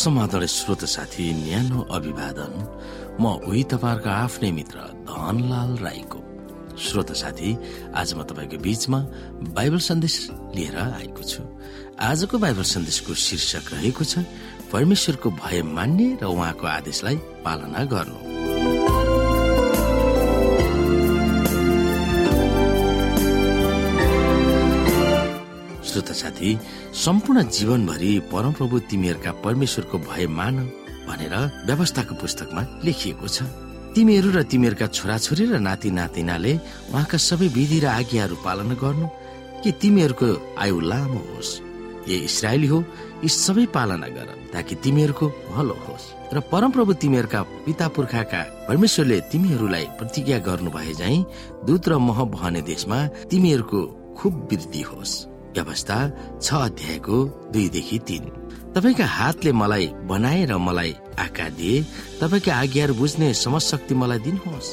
समाधान श्रोत साथी न्यानो अभिवादन। म उही तपाईँहरूको आफ्नै मित्र धनलाल राईको। श्रोत साथी आज म तपाईँको बीचमा बाइबल सन्देश लिएर आएको छु। आजको बाइबल सन्देशको शीर्षक रहेको छ परमेश्वरको भय मान्ने र उहाँको आदेशलाई पालना गर्नु। श्रोता साथी सम्पूर्ण जीवनभरि परमप्रभु तिमीहरूका परमेश्वरको भय मान भनेर व्यवस्थाको पुस्तकमा लेखिएको छ। तिमीहरू र तिमीहरूका छोराछोरी र नाति नातिनाले उहाँका सबै विधि र आज्ञाहरू पालना गर्नु कि तिमीहरूको आयु लामो होस्। ए इसरायली हो यी सबै पालना गर ताकि तिमीहरूको भलो होस्। र परमप्रभु तिमीहरूका पिता पुर्खाका परमेश्वरले तिमीहरूलाई प्रतिज्ञा गर्नु भए झै दूत र मह बहने देशमा तिमीहरूको खुब वृद्धि होस्। व्यवस्था छ अध्यायको दुईदेखि तीन। तपाईँका हातले मलाई बनाए र मलाई आकार दिए तपाईँका आज्ञाहरू बुझ्ने समशक्ति मलाई दिनुहोस्।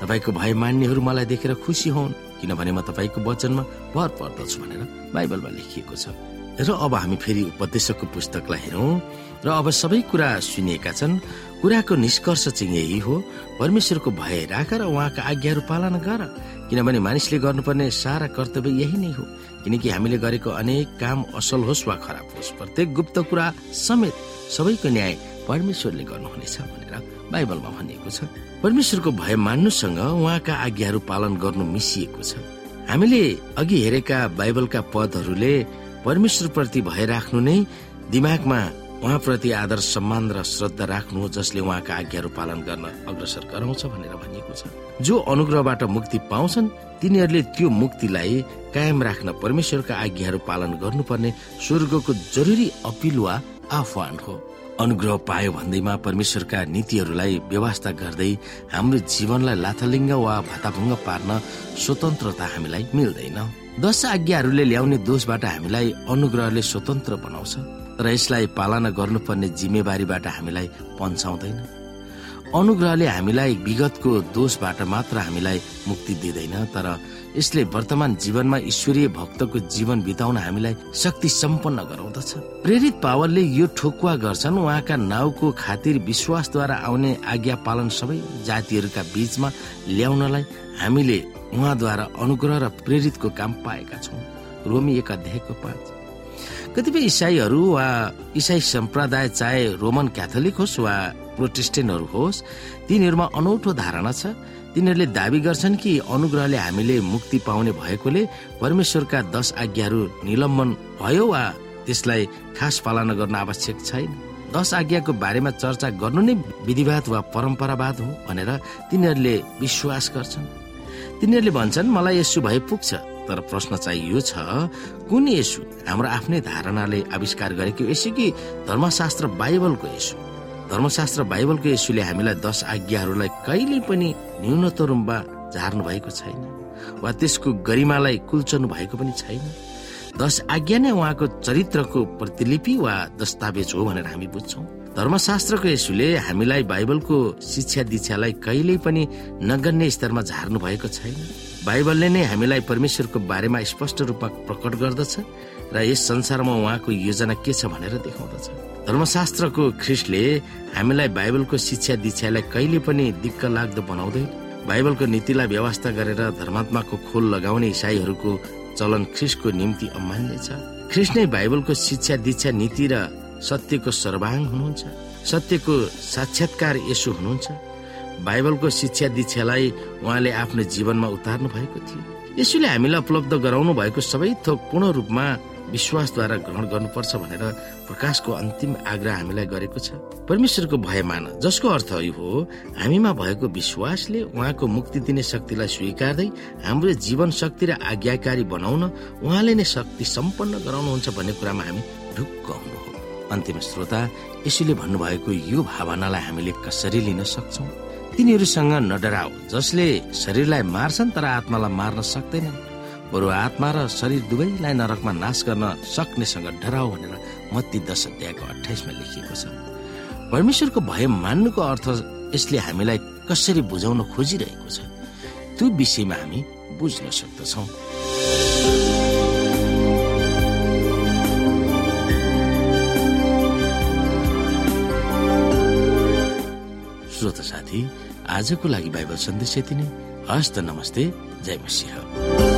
तपाईँको भय मान्नेहरू मलाई देखेर खुसी हुन् किनभने म तपाईँको वचनमा भर पर्दछु भनेर बाइबलमा लेखिएको छ। र अब हामी फेरि उपदेशकको पुस्तकलाई हेरौँ र अब सबै कुरा सुनिएका छन्। कुराको निष्कर्ष चाहिँ यही हो परमेश्वरको भय राख र उहाँका आज्ञाहरू पालना गर किनभने मानिसले गर्नुपर्ने सारा कर्तव्य यही नै हो। किनकि हामीले गरेको अनेक काम असल होस् वा खराब होस् प्रत्येक गुप्त कुरा समेत सबैको न्याय परमेश्वरले गर्नुहुनेछ भनेर बाइबलमा भनिएको छ। परमेश्वरको भय मान्नुसँग उहाँका आज्ञाहरू पालन गर्नु मिसिएको छ। हामीले अघि हेरेका बाइबलका पदहरूले परमेश्वरप्रति भय राख्नु नै दिमागमा उहाँप्रति आदर सम्मान र श्रद्धा राख्नु जसले उहाँका आज्ञाहरू पालन गर्न अग्रसर गराउँछ भनेर भनिएको छ। जो अनुग्रहबाट मुक्ति पाउँछन् तिनीहरूले त्यो मुक्तिलाई कायम राख्न परमेश्वरका आज्ञाहरू पालन गर्नुपर्ने स्वर्गको जरुरी अपिल वा आह्वान हो। अनुग्रह पायो भन्दैमा परमेश्वरका नीतिहरूलाई व्यवस्था गर्दै हाम्रो जीवनलाई लाथलिङ्ग वा भताभुङ्ग पार्न स्वतन्त्रता हामीलाई मिल्दैन। दश आज्ञाहरूले ल्याउने दोषबाट हामीलाई अनुग्रहले स्वतन्त्र बनाउँछ तर यसलाई पालना गर्नुपर्ने जिम्मेवारीबाट हामीलाई पन्छाउँदैन। अनुग्रहले हामीलाई विगतको दोषबाट मात्र हामीलाई मुक्ति दिँदैन तर यसले वर्तमान जीवनमा ईश्वरीय भक्तको जीवन बिताउन हामीलाई शक्ति सम्पन्न गराउँदछ। प्रेरित पावरले यो ठोकुवा गर्छन् उहाँका नाउँको खातिर विश्वासद्वारा आउने आज्ञा पालन सबै जातिहरूका बीचमा ल्याउनलाई हामीले उहाँद्वारा अनुग्रह र प्रेरितको काम पाएका छौँ। रोमी एक अध्यायको पाँच। कतिपय इसाईहरू वा इसाई सम्प्रदाय चाहे रोमन क्याथोलिक होस् वा प्रोटेस्टेन्टहरू होस् तिनीहरूमा अनौठो धारणा छ। तिनीहरूले दावी गर्छन् कि अनुग्रहले हामीले मुक्ति पाउने भएकोले परमेश्वरका दश आज्ञाहरू निलम्बन भयो वा त्यसलाई खास पालना गर्न आवश्यक छैन। दश आज्ञाको बारेमा चर्चा गर्नु नै विधिवाद वा परम्परावाद हो भनेर तिनीहरूले विश्वास गर्छन्। तिनीहरूले भन्छन् मलाई यसो भए पुग्छ तर प्रश्न चाहिँ यो छ कुन यसु? हाम्रो आफ्नै धारणाले आविष्कार गरेको यसो कि धर्मशास्त्र बाइबलको यसु? धर्मशास्त्र बाइबलको यसुले हामीलाई दश आज्ञाहरूलाई कहिले पनि न्यूनतम झार्नु भएको छैन वा त्यसको गरिमालाई कुल्चनु भएको पनि छैन। दश आज्ञा नै उहाँको चरित्रको प्रतिलिपि वा दस्तावेज हो भनेर हामी बुझ्छौँ। धर्मशास्त्रको यसुले हामीलाई बाइबलको शिक्षा दीक्षालाई कहिल्यै पनि नगन्य स्तरमा झार्नु भएको छैन। बाइबलले नै हामीलाई परमेश्वरको बारेमा स्पष्ट रूपमा प्रकट गर्दछ। र यस संसारमा उहाँको योजना के छ भनेर देखाउँदछ। धर्मशास्त्रको ख्रिस्टले हामीलाई बाइबलको शिक्षा दीक्षालाई कहिले पनि दिक्क लाग्दो बनाउँदैन। बाइबलको नीतिलाई व्यवस्था गरेर धर्मात्माको खोल लगाउने इसाईहरूको चलन ख्रिस्टको निम्ति अमान्य छ। ख्रिस्ट नै बाइबलको शिक्षा दीक्षा नीति र सत्यको सर्वाङ हुनुहुन्छ। सत्यको साक्षात्कार यसो हुनुहुन्छ। बाइबलको शिक्षा दीक्षालाई उहाँले आफ्नो जीवनमा उतार्नु भएको थियो। यसोले हामीलाई उपलब्ध गराउनु भएको सबै थोक पूर्ण रूपमा विश्वासद्वारा ग्रहण गर्नुपर्छ भनेर प्रकाशको अन्तिम आग्रह हामीलाई गरेको छ। परमेश्वरको भय मान जसको अर्थ यो हो हामीमा भएको विश्वासले उहाँको मुक्ति दिने शक्तिलाई स्वीकार्दै हाम्रो जीवन शक्ति र आज्ञाकारी बनाउन उहाँले नै शक्ति सम्पन्न गराउनुहुन्छ भन्ने कुरामा हामी ढुक्क हुनु हो। अन्तिम श्रोता यसुले भन्नुभएको यो भावनालाई हामीले कसरी लिन सक्छौँ? तिनीहरूसँग नडराओ जसले शरीरलाई मार्छन् तर आत्मालाई मार्न सक्दैनन्। बरु आत्मा र शरीर दुवैलाई नरकमा नाश गर्न सक्नेसँग डराओ भनेर मत्ती दश अध्यायको अठाइसमा लेखिएको छ। परमेश्वरको भय मान्नुको अर्थ यसले हामीलाई कसरी बुझाउन खोजिरहेको छ त्यो विषयमा हामी बुझ्न सक्दछौ। श्रोत साथी आजको लागि बाइबल सन्देश यति नै। हस्त नमस्ते जय मसिंह।